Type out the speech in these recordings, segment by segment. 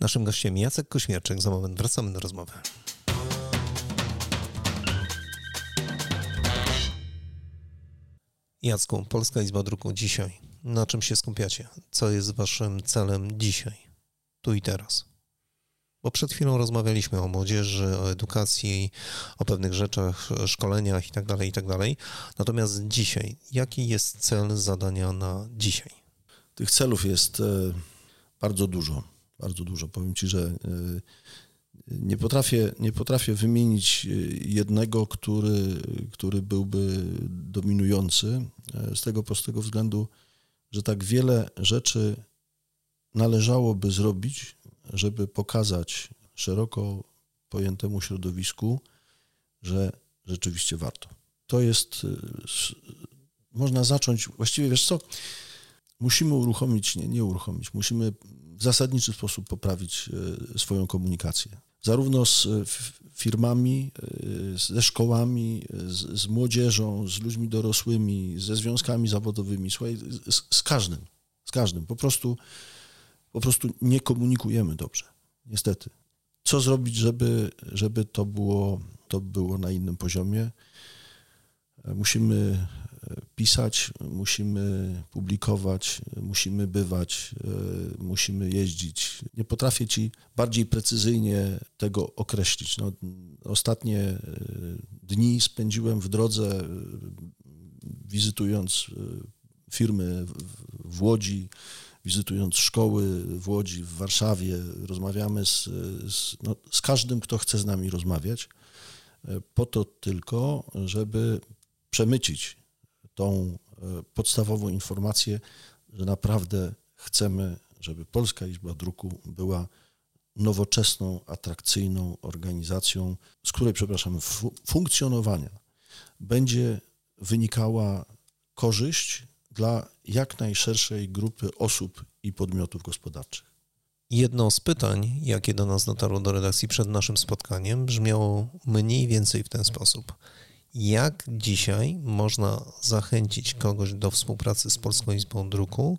Naszym gościem Jacek Kośmierczyk. Za moment wracamy do rozmowy. Jacku, Polska Izba Druku dzisiaj. Na czym się skupiacie? Co jest waszym celem dzisiaj, tu i teraz? Bo przed chwilą rozmawialiśmy o młodzieży, o edukacji, o pewnych rzeczach, szkoleniach itd., tak itd. Tak Natomiast dzisiaj, jaki jest cel zadania na dzisiaj? Tych celów jest e, bardzo dużo. Bardzo dużo. Powiem Ci, że e, nie potrafię, nie potrafię wymienić e, jednego, który, który byłby dominujący, z tego prostego względu, że tak wiele rzeczy należałoby zrobić, żeby pokazać szeroko pojętemu środowisku, że rzeczywiście warto. To jest, można zacząć, właściwie wiesz co, musimy uruchomić, nie, nie uruchomić, musimy w zasadniczy sposób poprawić e, swoją komunikację. Zarówno z e, firmami, e, ze szkołami, z, z młodzieżą, z ludźmi dorosłymi, ze związkami zawodowymi, słuchaj, z, z każdym, z każdym. Po prostu, po prostu nie komunikujemy dobrze, niestety. Co zrobić, żeby, żeby to, było, to było na innym poziomie? Musimy pisać, musimy publikować, musimy bywać, e, musimy jeździć. Nie potrafię ci bardziej precyzyjnie tego określić. No, ostatnie e, dni spędziłem w drodze, e, wizytując firmy w Łodzi, wizytując szkoły w Łodzi, w Warszawie. Rozmawiamy z, z, no, z każdym, kto chce z nami rozmawiać, po to tylko, żeby przemycić tą e, podstawową informację, że naprawdę chcemy, żeby Polska Izba Druku była nowoczesną, atrakcyjną organizacją, z której, przepraszam, funkcjonowania będzie wynikała korzyść dla jak najszerszej grupy osób i podmiotów gospodarczych. Jedno z pytań, jakie do nas dotarło do redakcji przed naszym spotkaniem, brzmiało mniej więcej w ten sposób. Jak dzisiaj można zachęcić kogoś do współpracy z Polską Izbą Druku,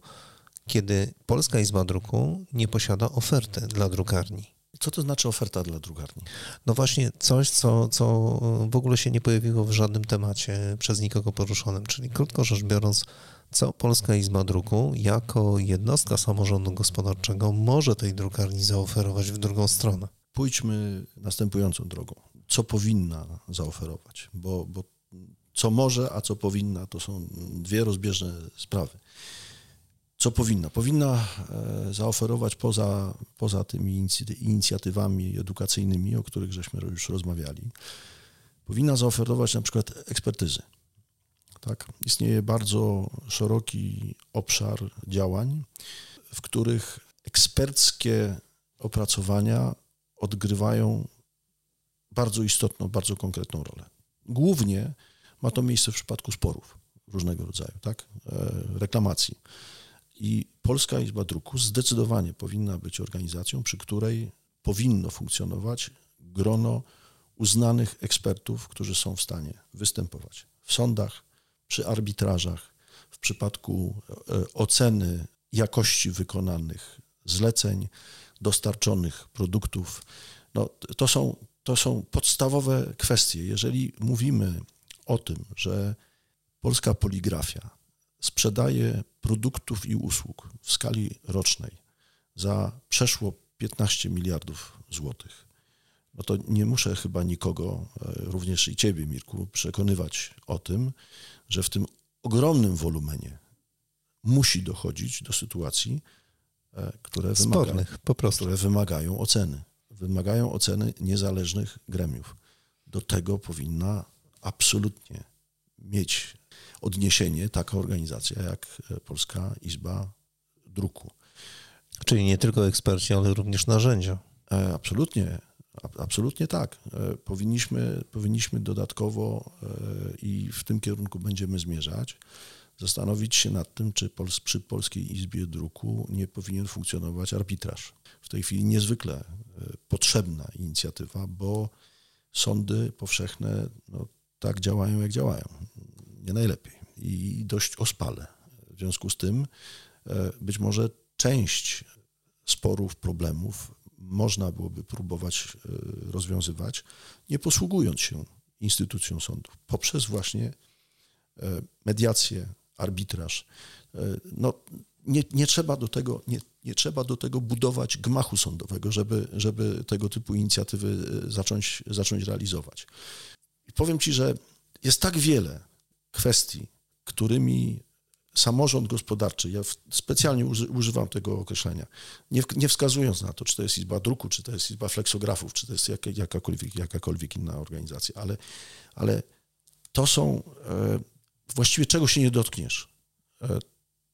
kiedy Polska Izba Druku nie posiada oferty dla drukarni? Co to znaczy oferta dla drukarni? No właśnie coś, co, co w ogóle się nie pojawiło w żadnym temacie przez nikogo poruszonym, czyli krótko rzecz biorąc, co Polska Izba Druku jako jednostka samorządu gospodarczego może tej drukarni zaoferować w drugą stronę? Pójdźmy następującą drogą co powinna zaoferować, bo, bo co może, a co powinna, to są dwie rozbieżne sprawy. Co powinna? Powinna e, zaoferować poza, poza tymi inicjatywami edukacyjnymi, o których żeśmy już rozmawiali, powinna zaoferować na przykład ekspertyzy. Tak? Istnieje bardzo szeroki obszar działań, w których eksperckie opracowania odgrywają bardzo istotną, bardzo konkretną rolę. Głównie ma to miejsce w przypadku sporów różnego rodzaju, tak? E, reklamacji. I Polska Izba Druku zdecydowanie powinna być organizacją, przy której powinno funkcjonować grono uznanych ekspertów, którzy są w stanie występować w sądach, przy arbitrażach, w przypadku e, oceny jakości wykonanych zleceń, dostarczonych produktów. No, to, są, to są podstawowe kwestie. Jeżeli mówimy o tym, że polska poligrafia sprzedaje produktów i usług w skali rocznej za przeszło 15 miliardów złotych, no to nie muszę chyba nikogo, e, również i ciebie, Mirku, przekonywać o tym, że w tym ogromnym wolumenie musi dochodzić do sytuacji, e, które, wymaga, które wymagają oceny wymagają oceny niezależnych gremiów. Do tego powinna absolutnie mieć odniesienie taka organizacja jak Polska Izba Druku. Czyli nie tylko eksperci, ale również narzędzia. E, absolutnie, absolutnie tak. E, powinniśmy, powinniśmy dodatkowo e, i w tym kierunku będziemy zmierzać, zastanowić się nad tym, czy przy Polskiej Izbie Druku nie powinien funkcjonować arbitraż. W tej chwili niezwykle potrzebna inicjatywa, bo sądy powszechne no, tak działają, jak działają. Nie najlepiej i dość ospale. W związku z tym e, być może część sporów, problemów można byłoby próbować rozwiązywać, nie posługując się instytucją sądów, poprzez właśnie mediację, arbitraż. No, nie, nie, trzeba do tego, nie, nie trzeba do tego budować gmachu sądowego, żeby, żeby tego typu inicjatywy zacząć, zacząć realizować. I powiem Ci, że jest tak wiele kwestii, którymi samorząd gospodarczy, ja specjalnie używam tego określenia, nie, nie, wskazując na to, czy to jest izba druku, czy to jest izba fleksografów, czy to jest jak, jakakolwiek, jakakolwiek inna organizacja, ale, ale to są e, właściwie czego się nie dotkniesz, e,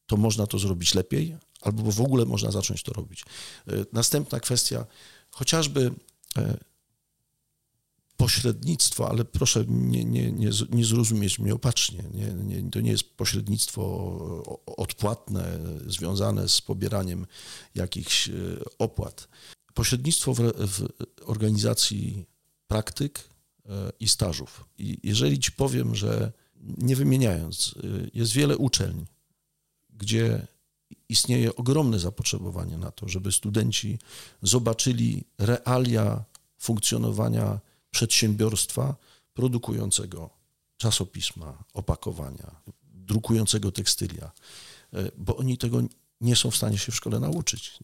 to można to zrobić lepiej, albo w ogóle można zacząć to robić. E, następna kwestia, chociażby pośrednictwo, ale proszę nie, nie, nie, nie zrozumieć mnie opacznie. Nie, nie, to nie jest pośrednictwo odpłatne, związane z pobieraniem jakichś e, opłat. Pośrednictwo w, w organizacji praktyk e, i stażów. I jeżeli ci powiem, że nie wymieniając, e, jest wiele uczelni, gdzie istnieje ogromne zapotrzebowanie na to, żeby studenci zobaczyli realia funkcjonowania przedsiębiorstwa produkującego czasopisma, opakowania, drukującego tekstylia, e, bo oni tego nie są w stanie się w szkole nauczyć.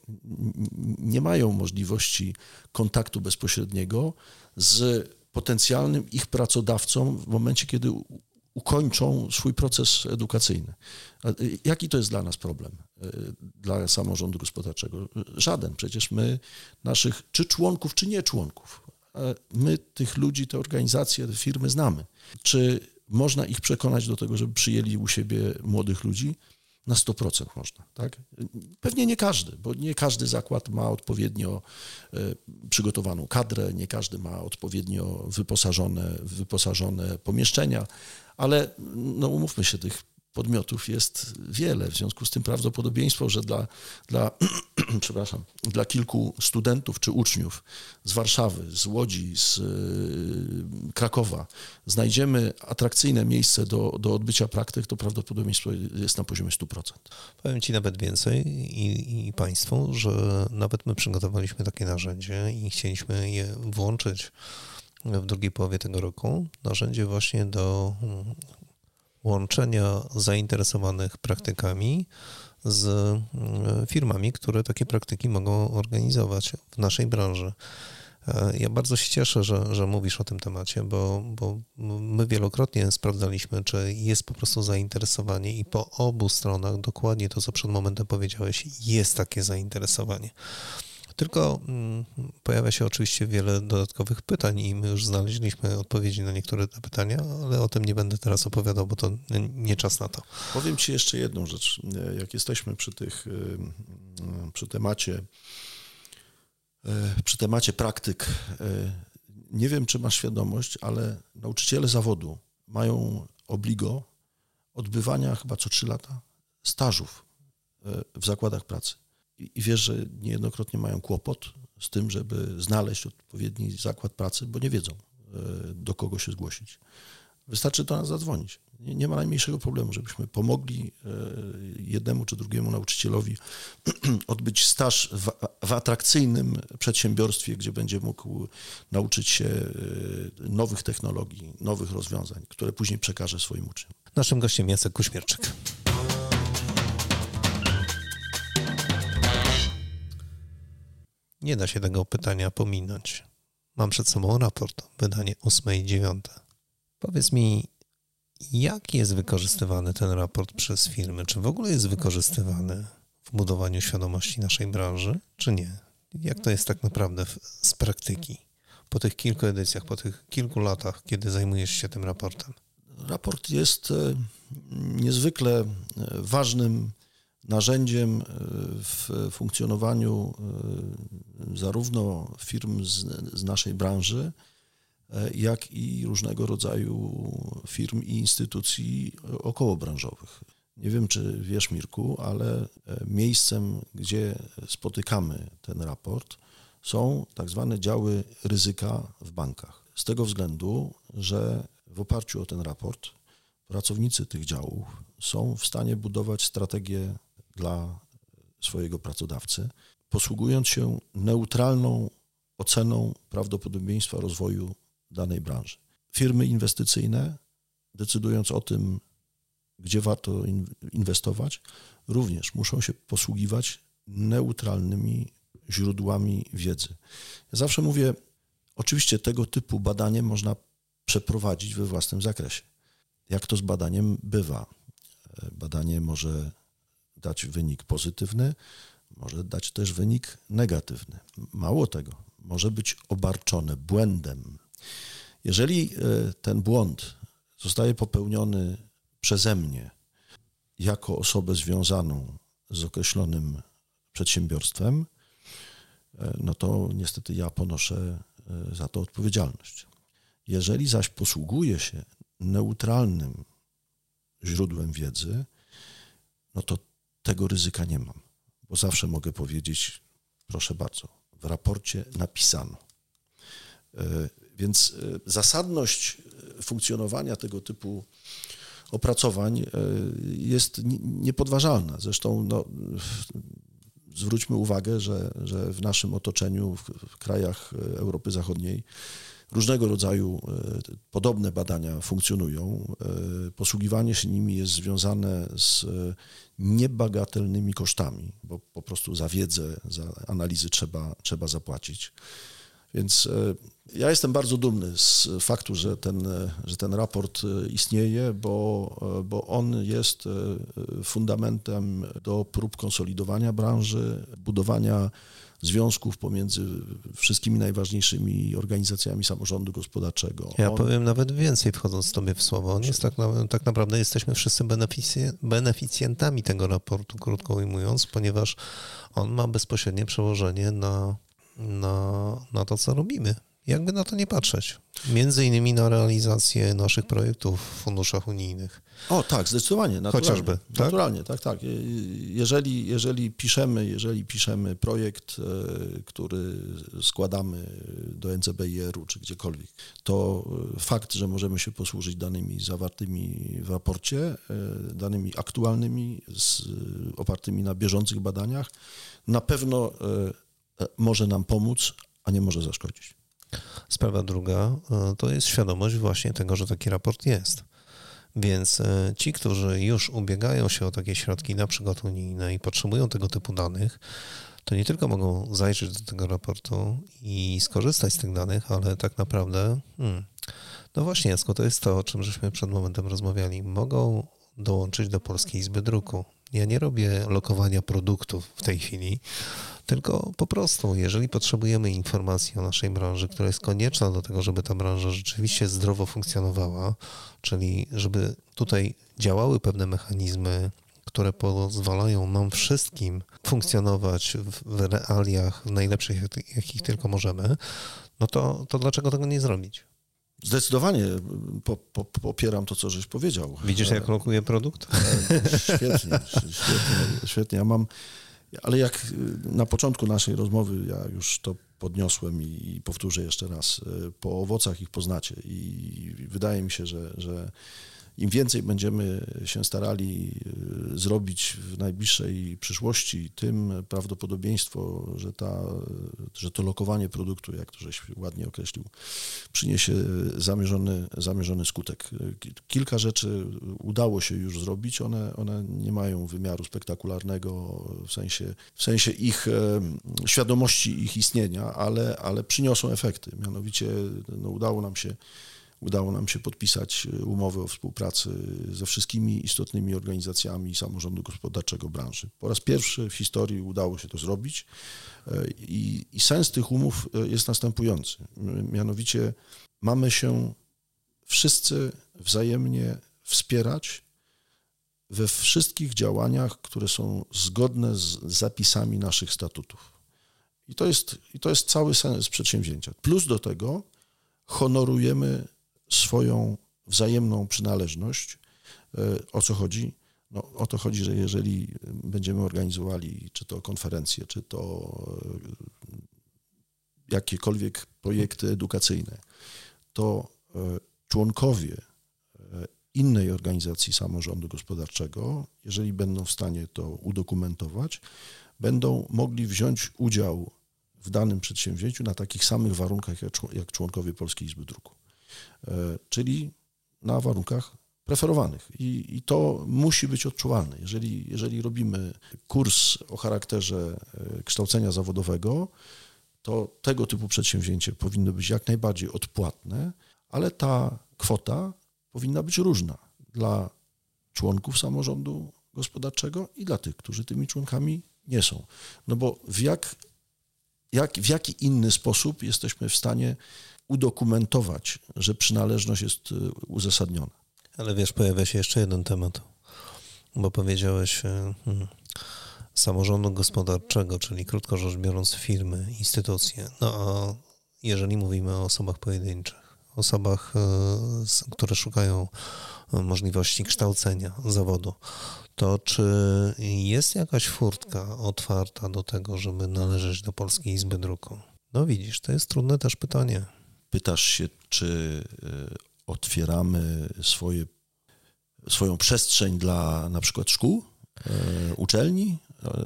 Nie mają możliwości kontaktu bezpośredniego z potencjalnym ich pracodawcą w momencie, kiedy ukończą swój proces edukacyjny. E, jaki to jest dla nas problem, e, dla samorządu gospodarczego? Żaden. Przecież my naszych, czy członków, czy nie członków, my tych ludzi, te organizacje, te firmy znamy. Czy można ich przekonać do tego, żeby przyjęli u siebie młodych ludzi? Na 100% można, tak? Pewnie nie każdy, bo nie każdy zakład ma odpowiednio e, przygotowaną kadrę, nie każdy ma odpowiednio wyposażone, wyposażone pomieszczenia, ale no umówmy się, tych podmiotów jest wiele. W związku z tym prawdopodobieństwo, że dla, dla, przepraszam, dla kilku studentów czy uczniów z Warszawy, z Łodzi, z y, Krakowa znajdziemy atrakcyjne miejsce do, do odbycia praktyk, to prawdopodobieństwo jest na poziomie 100%. Powiem Ci nawet więcej i, i Państwu, że nawet my przygotowaliśmy takie narzędzie i chcieliśmy je włączyć w drugiej połowie tego roku. Narzędzie właśnie do łączenia zainteresowanych praktykami z mm, firmami, które takie praktyki mogą organizować w naszej branży. E, ja bardzo się cieszę, że, że mówisz o tym temacie, bo, bo my wielokrotnie sprawdzaliśmy, czy jest po prostu zainteresowanie i po obu stronach dokładnie to, co przed momentem powiedziałeś, jest takie zainteresowanie. Tylko mm, pojawia się oczywiście wiele dodatkowych pytań i my już znaleźliśmy odpowiedzi na niektóre te pytania, ale o tym nie będę teraz opowiadał, bo to nie czas na to. Powiem Ci jeszcze jedną rzecz. Jak jesteśmy przy tych, y, przy temacie, y, przy temacie praktyk, y, nie wiem, czy masz świadomość, ale nauczyciele zawodu mają obligo odbywania chyba co trzy lata stażów w zakładach pracy i wiesz, że niejednokrotnie mają kłopot z tym, żeby znaleźć odpowiedni zakład pracy, bo nie wiedzą, e, do kogo się zgłosić. Wystarczy do nas zadzwonić. Nie, nie ma najmniejszego problemu, żebyśmy pomogli e, jednemu czy drugiemu nauczycielowi odbyć staż w, w atrakcyjnym przedsiębiorstwie, gdzie będzie mógł nauczyć się e, nowych technologii, nowych rozwiązań, które później przekaże swoim uczniom. Naszym gościem Jacek Kuśmierczyk. Nie da się tego pytania pominąć. Mam przed sobą raport, wydanie 8 i 9. Powiedz mi, jak jest wykorzystywany ten raport przez firmy? Czy w ogóle jest wykorzystywany w budowaniu świadomości naszej branży, czy nie? Jak to jest tak naprawdę z praktyki? Po tych kilku edycjach, po tych kilku latach, kiedy zajmujesz się tym raportem? Raport jest e, niezwykle e, ważnym narzędziem e, w funkcjonowaniu e, zarówno firm z, z, naszej branży, e, jak i różnego rodzaju firm i instytucji okołobranżowych. Nie wiem, czy wiesz, Mirku, ale miejscem, gdzie spotykamy ten raport, są tak zwane działy ryzyka w bankach. Z tego względu, że w oparciu o ten raport pracownicy tych działów są w stanie budować strategię dla swojego pracodawcy, posługując się neutralną oceną prawdopodobieństwa rozwoju danej branży. Firmy inwestycyjne, decydując o tym, gdzie warto inwestować, również muszą się posługiwać neutralnymi źródłami wiedzy. Ja zawsze mówię, oczywiście tego typu badanie można przeprowadzić we własnym zakresie. Jak to z badaniem bywa? Badanie może dać wynik pozytywny, może dać też wynik negatywny. Mało tego, może być obarczone błędem. Jeżeli e, ten błąd zostaje popełniony przeze mnie jako osobę związaną z określonym przedsiębiorstwem, e, no to niestety ja ponoszę e, za to odpowiedzialność. Jeżeli zaś posługuję się neutralnym źródłem wiedzy, no to tego ryzyka nie mam, bo zawsze mogę powiedzieć, proszę bardzo, w raporcie napisano. E, więc zasadność funkcjonowania tego typu opracowań jest niepodważalna. Zresztą no, zwróćmy uwagę, że, że w naszym otoczeniu, w, w krajach e, Europy Zachodniej, różnego rodzaju e, podobne badania funkcjonują. E, posługiwanie się nimi jest związane z niebagatelnymi kosztami, bo po prostu za wiedzę, za analizy trzeba, trzeba zapłacić. Więc e, ja jestem bardzo dumny z faktu, że ten, e, że ten raport e, istnieje, bo, bo on jest fundamentem do prób konsolidowania branży, budowania związków pomiędzy wszystkimi najważniejszymi organizacjami samorządu gospodarczego. Ja on... powiem nawet więcej, wchodząc Tobie w słowo. On jest tak, tak naprawdę jesteśmy wszyscy beneficjentami tego raportu, krótko ujmując, ponieważ on ma bezpośrednie przełożenie na na, na to, co robimy. Jakby na to nie patrzeć. Między innymi na realizację naszych projektów w funduszach unijnych. O tak, zdecydowanie. Naturalnie, Chociażby. Tak? Naturalnie, tak, tak. Jeżeli, jeżeli, piszemy, jeżeli piszemy projekt, e, który składamy do NCBIR-u czy gdziekolwiek, to e, fakt, że możemy się posłużyć danymi zawartymi w raporcie, e, danymi aktualnymi, z, opartymi na bieżących badaniach, na pewno może nam pomóc, a nie może zaszkodzić. Sprawa druga e, to jest świadomość właśnie tego, że taki raport jest. Więc e, ci, którzy już ubiegają się o takie środki, na przykład unijne i potrzebują tego typu danych, to nie tylko mogą zajrzeć do tego raportu i skorzystać z tych danych, ale tak naprawdę, hmm, no właśnie, Jacko, to jest to, o czym żeśmy przed momentem rozmawiali. Mogą dołączyć do Polskiej Izby Druku. Ja nie robię lokowania produktów w tej chwili, tylko po prostu, jeżeli potrzebujemy informacji o naszej branży, która jest konieczna do tego, żeby ta branża rzeczywiście zdrowo funkcjonowała, czyli żeby tutaj działały pewne mechanizmy, które pozwalają nam wszystkim funkcjonować w realiach najlepszych, jakich tylko możemy, no to, to dlaczego tego nie zrobić? Zdecydowanie po, po, popieram to, co żeś powiedział. Widzisz, jak lokuje produkt? Świetnie, świetnie, świetnie. Ja mam ale jak y, na początku naszej rozmowy, ja już to podniosłem i powtórzę jeszcze raz, y, po owocach ich poznacie i wydaje mi się, że, że im więcej będziemy się starali y, zrobić w najbliższej przyszłości, tym prawdopodobieństwo, że, ta, że to lokowanie produktu, jak to żeś ładnie określił, przyniesie zamierzony, zamierzony skutek. Kilka rzeczy udało się już zrobić, one, one nie mają wymiaru spektakularnego w sensie, w sensie ich świadomości ich istnienia, ale, ale przyniosą efekty. Mianowicie no, udało nam się udało nam się podpisać e, umowę o współpracy ze wszystkimi istotnymi organizacjami samorządu gospodarczego branży. Po raz pierwszy w historii udało się to zrobić e, i, i sens tych umów e, jest następujący. Mianowicie mamy się wszyscy wzajemnie wspierać we wszystkich działaniach, które są zgodne z zapisami naszych statutów. I to jest, i to jest cały sens przedsięwzięcia. Plus do tego honorujemy swoją wzajemną przynależność. E, o co chodzi? No, o to chodzi, że jeżeli będziemy organizowali czy to konferencje, czy to e, jakiekolwiek projekty edukacyjne, to e, członkowie innej organizacji samorządu gospodarczego, jeżeli będą w stanie to udokumentować, będą mogli wziąć udział w danym przedsięwzięciu na takich samych warunkach jak członkowie Polskiej Izby Druku. E, czyli na warunkach preferowanych. I, I, to musi być odczuwalne. Jeżeli, jeżeli robimy kurs o charakterze e, kształcenia zawodowego, to tego typu przedsięwzięcie powinno być jak najbardziej odpłatne, ale ta kwota powinna być różna dla członków samorządu gospodarczego i dla tych, którzy tymi członkami nie są. No bo w, jak, jak, w jaki inny sposób jesteśmy w stanie udokumentować, że przynależność jest y, uzasadniona? Ale wiesz, pojawia się jeszcze jeden temat, bo powiedziałeś e, hmm, samorządu gospodarczego, czyli krótko rzecz biorąc firmy, instytucje. No a jeżeli mówimy o osobach pojedynczych, osobach, e, które szukają możliwości kształcenia zawodu, to czy jest jakaś furtka otwarta do tego, żeby należeć do Polskiej Izby Druku? No widzisz, to jest trudne też pytanie. Pytasz się, czy otwieramy swoje, swoją przestrzeń dla na przykład szkół, e, uczelni? E,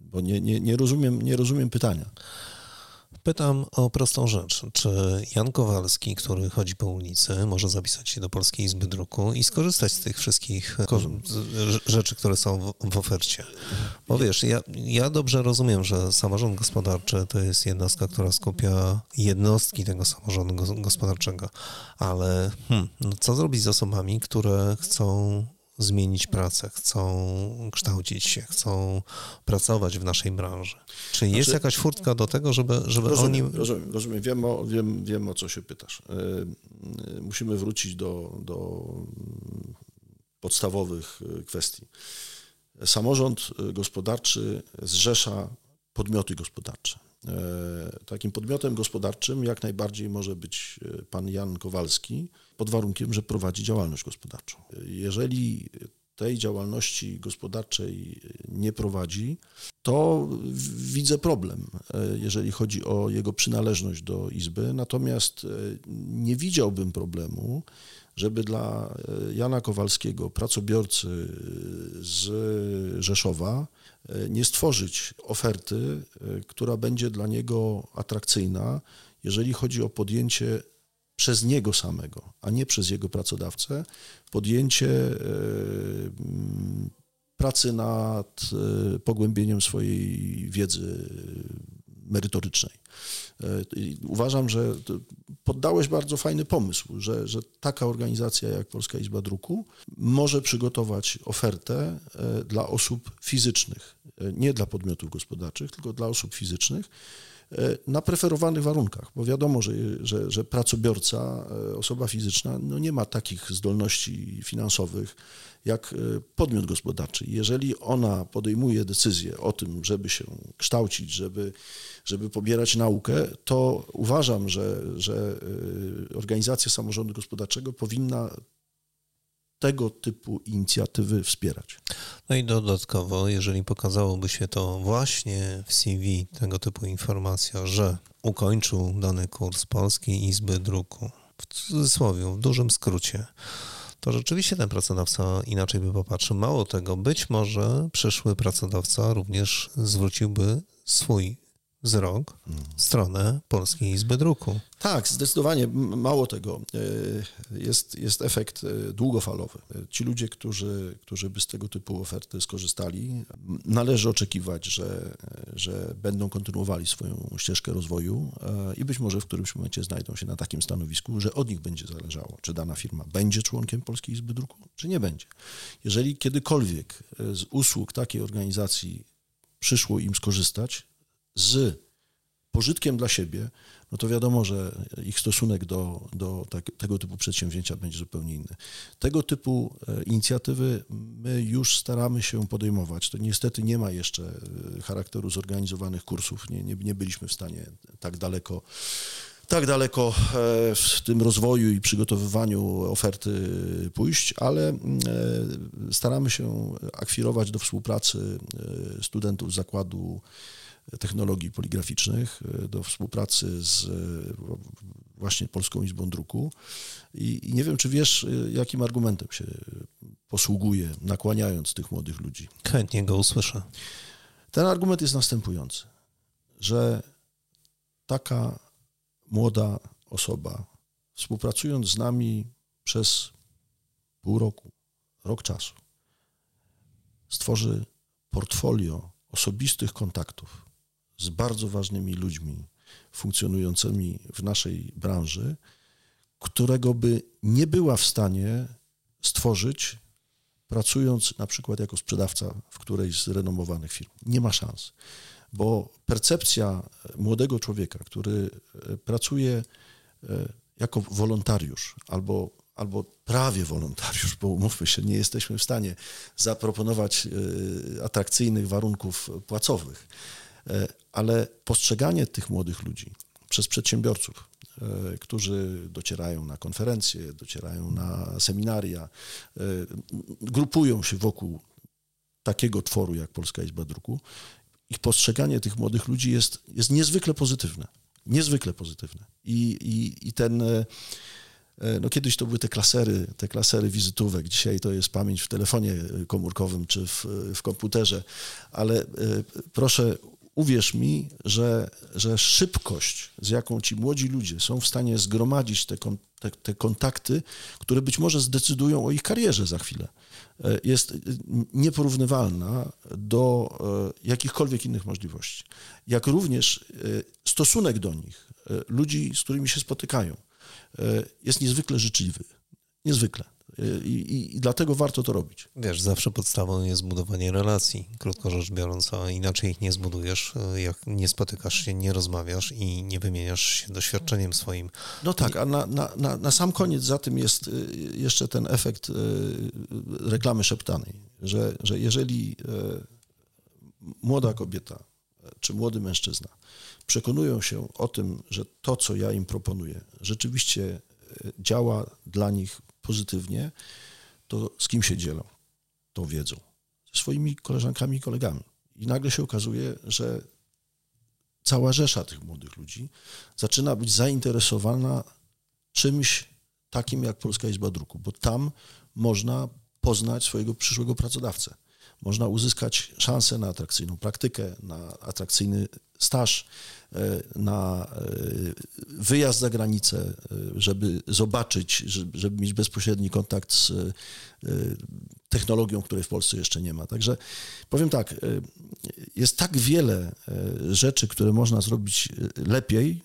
bo nie, nie, nie, rozumiem, nie rozumiem pytania. Pytam o prostą rzecz. Czy Jan Kowalski, który chodzi po ulicy, może zapisać się do Polskiej Izby Druku i skorzystać z tych wszystkich rzeczy, które są w, ofercie? Bo wiesz, ja, ja dobrze rozumiem, że samorząd gospodarczy to jest jednostka, która skupia jednostki tego samorządu gospodarczego, ale hmm, no co zrobić z osobami, które chcą zmienić pracę, chcą kształcić się, chcą pracować w naszej branży. Czy jest znaczy, jakaś furtka do tego, żeby, żeby rozumiem, oni... Rozumiem, rozumiem. Wiem o, wiem, wiem, o co się pytasz. E, e, musimy wrócić do, do podstawowych e, kwestii. Samorząd gospodarczy zrzesza podmioty gospodarcze. Takim podmiotem gospodarczym jak najbardziej może być pan Jan Kowalski, pod warunkiem, że prowadzi działalność gospodarczą. Jeżeli tej działalności gospodarczej nie prowadzi, to widzę problem, jeżeli chodzi o jego przynależność do Izby. Natomiast nie widziałbym problemu, żeby dla Jana Kowalskiego, pracobiorcy z Rzeszowa, nie stworzyć oferty, która będzie dla niego atrakcyjna, jeżeli chodzi o podjęcie przez niego samego, a nie przez jego pracodawcę, podjęcie e, pracy nad e, pogłębieniem swojej wiedzy merytorycznej. E, uważam, że poddałeś bardzo fajny pomysł, że, że taka organizacja jak Polska Izba Druku może przygotować ofertę dla osób fizycznych, nie dla podmiotów gospodarczych, tylko dla osób fizycznych, na preferowanych warunkach, bo wiadomo, że, że, że pracobiorca, e, osoba fizyczna, no nie ma takich zdolności finansowych jak e, podmiot gospodarczy. Jeżeli ona podejmuje decyzję o tym, żeby się kształcić, żeby, żeby pobierać naukę, to uważam, że, że e, organizacja samorządu gospodarczego powinna tego typu inicjatywy wspierać. No i dodatkowo, jeżeli pokazałoby się to właśnie w CV, tego typu informacja, że ukończył dany kurs Polskiej Izby Druku, w cudzysłowie, w dużym skrócie, to rzeczywiście ten pracodawca inaczej by popatrzył. Mało tego, być może przyszły pracodawca również zwróciłby swój wzrok w stronę Polskiej Izby Druku. Tak, zdecydowanie. Mało tego. E, jest, jest efekt e, długofalowy. E, ci ludzie, którzy, którzy by z tego typu oferty skorzystali, należy oczekiwać, że, że będą kontynuowali swoją ścieżkę rozwoju i być może w którymś momencie znajdą się na takim stanowisku, że od nich będzie zależało, czy dana firma będzie członkiem Polskiej Izby Druku, czy nie będzie. Jeżeli kiedykolwiek z usług takiej organizacji przyszło im skorzystać, z pożytkiem dla siebie, no to wiadomo, że ich stosunek do, do tak, tego typu przedsięwzięcia będzie zupełnie inny. Tego typu e, inicjatywy my już staramy się podejmować. To niestety nie ma jeszcze e, charakteru zorganizowanych kursów. Nie, nie, nie byliśmy w stanie tak daleko tak daleko e, w tym rozwoju i przygotowywaniu oferty pójść, ale staramy się akwirować do współpracy studentów zakładu technologii poligraficznych, e, do współpracy z właśnie Polską Izbą Druku. I, I, nie wiem, czy wiesz, jakim argumentem się posługuje, nakłaniając tych młodych ludzi. Chętnie go usłyszę. Ten argument jest następujący, że taka młoda osoba, współpracując z nami przez pół roku, rok czasu, stworzy portfolio osobistych kontaktów z bardzo ważnymi ludźmi funkcjonującymi w naszej branży, którego by nie była w stanie stworzyć, pracując na przykład jako sprzedawca w którejś z renomowanych firm. Nie ma szans, bo percepcja młodego człowieka, który e, pracuje e, jako wolontariusz albo, albo prawie wolontariusz, bo umówmy się, nie jesteśmy w stanie zaproponować e, atrakcyjnych warunków płacowych, ale postrzeganie tych młodych ludzi przez przedsiębiorców, e, którzy docierają na konferencje, docierają na seminaria, grupują się wokół takiego tworu jak Polska Izba Druku, ich postrzeganie tych młodych ludzi jest, jest niezwykle pozytywne. Niezwykle pozytywne. I, i, i ten, e, e, no kiedyś to były te klasery, te klasery wizytówek, dzisiaj to jest pamięć w telefonie komórkowym czy w, w komputerze, ale e, proszę uwierz mi, że, że szybkość, z jaką ci młodzi ludzie są w stanie zgromadzić te, te, te, kontakty, które być może zdecydują o ich karierze za chwilę, jest nieporównywalna do jakichkolwiek innych możliwości. Jak również stosunek do nich, e, ludzi, z którymi się spotykają, e, jest niezwykle życzliwy. Niezwykle. E, I, i, dlatego warto to robić. Wiesz, zawsze podstawą jest budowanie relacji, krótko rzecz biorąc, a inaczej ich nie zbudujesz, jak nie spotykasz się, nie rozmawiasz i nie wymieniasz się doświadczeniem swoim. No tak, a na, na, na, na sam koniec za tym jest jeszcze ten efekt reklamy szeptanej, że, że jeżeli młoda kobieta czy młody mężczyzna przekonują się o tym, że to, co ja im proponuję, rzeczywiście działa dla nich pozytywnie, to z kim się dzielą tą wiedzą? Ze swoimi koleżankami i kolegami. I nagle się okazuje, że cała rzesza tych młodych ludzi zaczyna być zainteresowana czymś takim jak Polska Izba Druku, bo tam można poznać swojego przyszłego pracodawcę. Można uzyskać szansę na atrakcyjną praktykę, na atrakcyjny staż, e, na e, wyjazd za granicę, e, żeby zobaczyć, żeby mieć bezpośredni kontakt z technologią, której w Polsce jeszcze nie ma. Także powiem tak, jest tak wiele rzeczy, które można zrobić lepiej,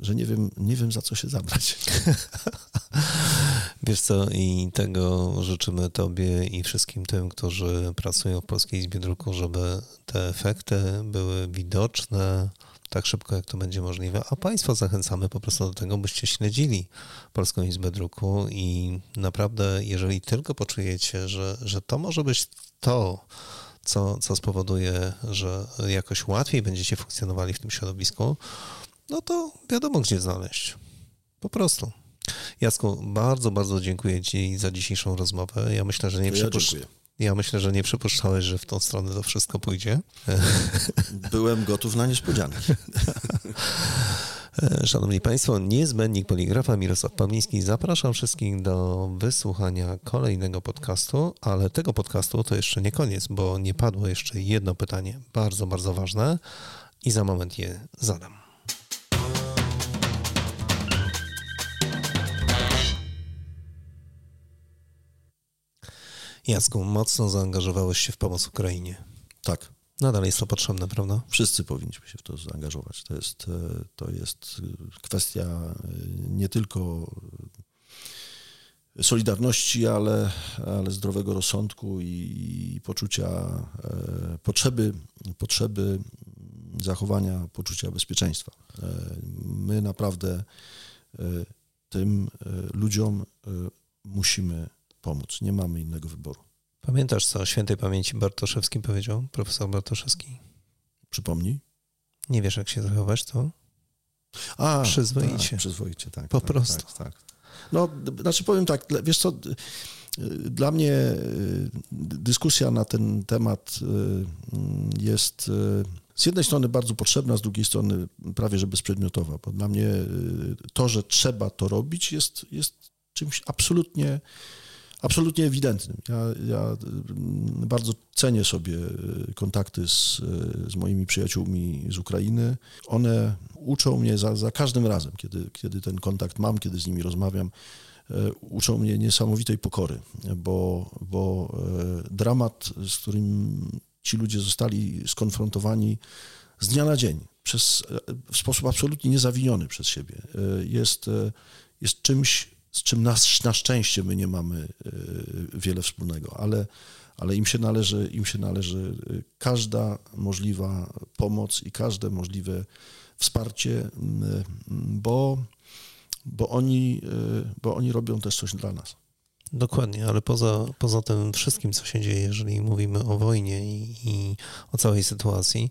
że nie wiem, nie wiem za co się zabrać. Wiesz co, i tego życzymy Tobie i wszystkim tym, którzy pracują w Polskiej Izbie Druku, żeby te efekty były widoczne tak szybko, jak to będzie możliwe, a Państwa zachęcamy po prostu do tego, byście śledzili Polską Izbę Druku i naprawdę, jeżeli tylko poczujecie, że, że to może być to, co, co spowoduje, że jakoś łatwiej będziecie funkcjonowali w tym środowisku, no to wiadomo, gdzie znaleźć. Po prostu. Jacku, bardzo, bardzo dziękuję Ci za dzisiejszą rozmowę. Ja myślę, że nie przypuszcz... Ja myślę, że nie przypuszczałeś, że w tą stronę to wszystko pójdzie. Byłem gotów na niespodzianki. Szanowni Państwo, niezbędnik poligrafa Mirosław Pawliński. Zapraszam wszystkich do wysłuchania kolejnego podcastu, ale tego podcastu to jeszcze nie koniec, bo nie padło jeszcze jedno pytanie, bardzo, bardzo ważne i za moment je zadam. Jacku, mocno zaangażowałeś się w pomoc Ukrainie. Tak. Nadal jest to potrzebne, prawda? Wszyscy powinniśmy się w to zaangażować. To jest, e, to jest kwestia e, nie tylko solidarności, ale, ale zdrowego rozsądku i, i poczucia e, potrzeby, potrzeby zachowania poczucia bezpieczeństwa. My naprawdę tym ludziom musimy pomóc. Nie mamy innego wyboru. Pamiętasz, co o świętej pamięci Bartoszewskim powiedział profesor Bartoszewski? Przypomnij. Nie wiesz, jak się zachować, to A, przyzwoicie. Tak, przyzwoicie, tak. Po tak, prostu. Tak, tak. No, znaczy powiem tak, wiesz co, dla mnie y, dyskusja na ten temat y, jest y, z jednej strony bardzo potrzebna, z drugiej strony prawie że bezprzedmiotowa, bo dla mnie y, to, że trzeba to robić, jest, jest czymś absolutnie, absolutnie ewidentnym. Ja, ja y, bardzo cenię sobie y, kontakty z, z moimi przyjaciółmi z Ukrainy. One uczą mnie za, za każdym razem, kiedy, kiedy ten kontakt mam, kiedy z nimi rozmawiam, uczą mnie niesamowitej pokory, bo, bo dramat, z którym ci ludzie zostali skonfrontowani z dnia na dzień, przez, w sposób absolutnie niezawiniony przez siebie. Jest, jest czymś, z czym nas, na szczęście my nie mamy e, wiele wspólnego, ale, ale im, się należy, im się należy każda możliwa pomoc i każde możliwe wsparcie, bo, bo, oni, bo oni robią też coś dla nas. Dokładnie, ale poza, poza tym wszystkim, co się dzieje, jeżeli mówimy o wojnie i, i o całej sytuacji,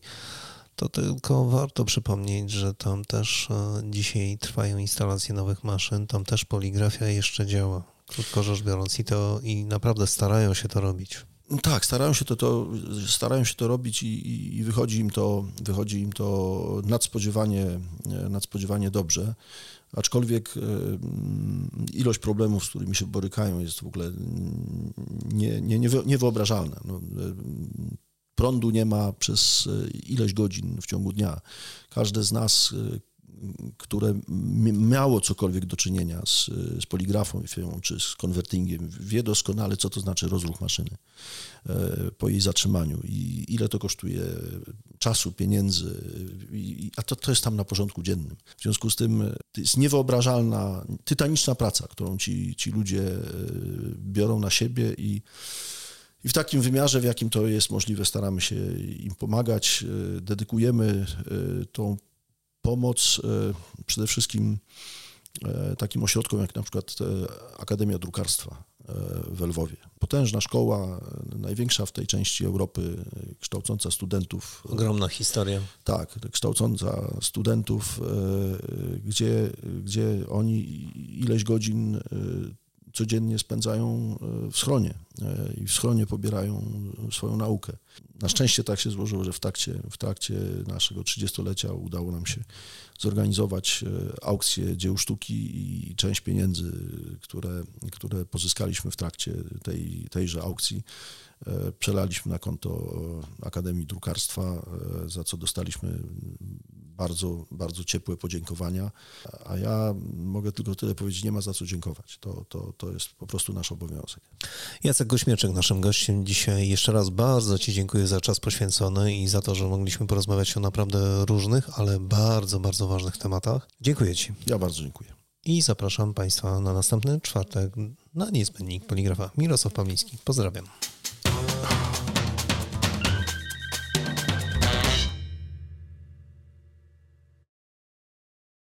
to tylko warto przypomnieć, że tam też e, dzisiaj trwają instalacje nowych maszyn, tam też poligrafia jeszcze działa, krótko rzecz biorąc, i to i naprawdę starają się to robić. Tak, starają się to, to, starają się to robić i, i, wychodzi, im to, wychodzi im to nadspodziewanie, e, nadspodziewanie dobrze aczkolwiek e, ilość problemów, z którymi się borykają, jest w ogóle nie, nie, niewyobrażalna. No, prądu nie ma przez e, ileś godzin w ciągu dnia. Każde z nas, które miało cokolwiek do czynienia z, z poligrafą czy z konwertingiem, wie doskonale, co to znaczy rozruch maszyny e, po jej zatrzymaniu i ile to kosztuje czasu, pieniędzy, a to, to jest tam na porządku dziennym. W związku z tym jest niewyobrażalna, tytaniczna praca, którą ci, ci ludzie e, biorą na siebie i i w takim wymiarze, w jakim to jest możliwe, staramy się im pomagać. E, dedykujemy tą pomoc e, przede wszystkim e, takim ośrodkom jak na przykład e, Akademia Drukarstwa w Lwowie. Potężna szkoła, największa w tej części Europy, kształcąca studentów. Ogromna historia. Tak, kształcąca studentów, gdzie, gdzie oni ileś godzin codziennie spędzają w schronie i w schronie pobierają swoją naukę. Na szczęście tak się złożyło, że w trakcie, w trakcie naszego 30-lecia udało nam się zorganizować e, aukcję dzieł sztuki i część pieniędzy, które, które pozyskaliśmy w trakcie tej, tejże aukcji, e, przelaliśmy na konto Akademii Drukarstwa, e, za co dostaliśmy bardzo, bardzo ciepłe podziękowania. A ja mogę tylko tyle powiedzieć, nie ma za co dziękować. To, to, to jest po prostu nasz obowiązek. Jacek Gośmieczek, naszym gościem dzisiaj. Jeszcze raz bardzo Ci dziękuję za czas poświęcony i za to, że mogliśmy porozmawiać o naprawdę różnych, ale bardzo, bardzo ważnych tematach. Dziękuję Ci. Ja bardzo dziękuję. I zapraszam Państwa na następny czwartek na niezbędnik poligrafa. Mirosław Pawliński. Pozdrawiam.